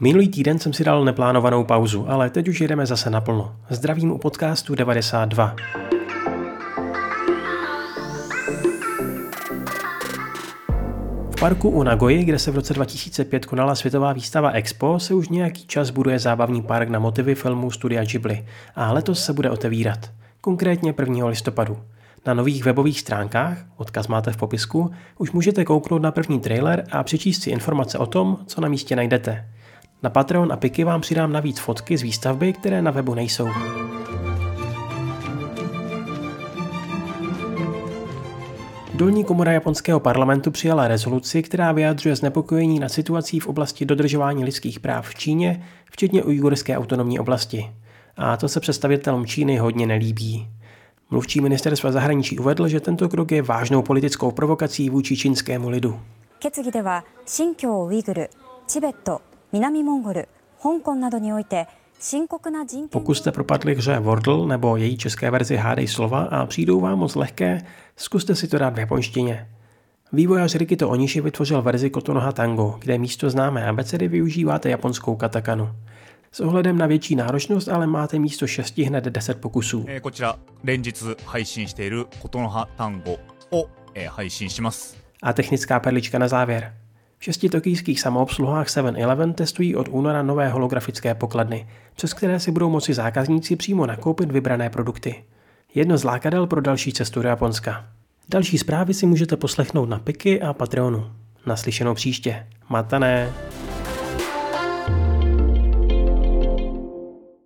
Minulý týden jsem si dal neplánovanou pauzu, ale teď už jedeme zase naplno. Zdravím u podcastu 92. V parku u Nagoji, kde se v roce 2005 konala světová výstava Expo, se už nějaký čas buduje zábavní park na motivy filmů studia Ghibli a letos se bude otevírat, konkrétně 1. listopadu. Na nových webových stránkách, odkaz máte v popisku, už můžete kouknout na první trailer a přečíst si informace o tom, co na místě najdete. Na Patreon a Piky vám přidám navíc fotky z výstavby, které na webu nejsou. Dolní komora japonského parlamentu přijala rezoluci, která vyjadřuje znepokojení nad situací v oblasti dodržování lidských práv v Číně, včetně ujgurské autonomní oblasti. A to se představitelům Číny hodně nelíbí. Mluvčí ministerstva zahraničí uvedl, že tento krok je vážnou politickou provokací vůči čínskému lidu. 決議では新疆ウイグル、チベット、 南モンゴル、香港などにおいて pokud jste propadli hře Wordle nebo její české verzi Hádej slova a přijdou vám moc lehké, zkuste si to dát v japonštině. Vývojář Rikito Onishi vytvořil verzi Kotonoha Tango, kde místo známé abecedy využíváte japonskou katakanu. S ohledem na větší náročnost ale máte místo 6 hned 10 pokusů. こちら連日配信していることの葉単語を配信します。A technická perlička na závěr. V šesti tokijských samoobsluhách 7-Eleven testují od února nové holografické pokladny, přes které si budou moci zákazníci přímo nakoupit vybrané produkty. Jedno z lákadel pro další cestu do Japonska. Další zprávy si můžete poslechnout na Piky a Patreonu. Naslyšenou příště. Matané!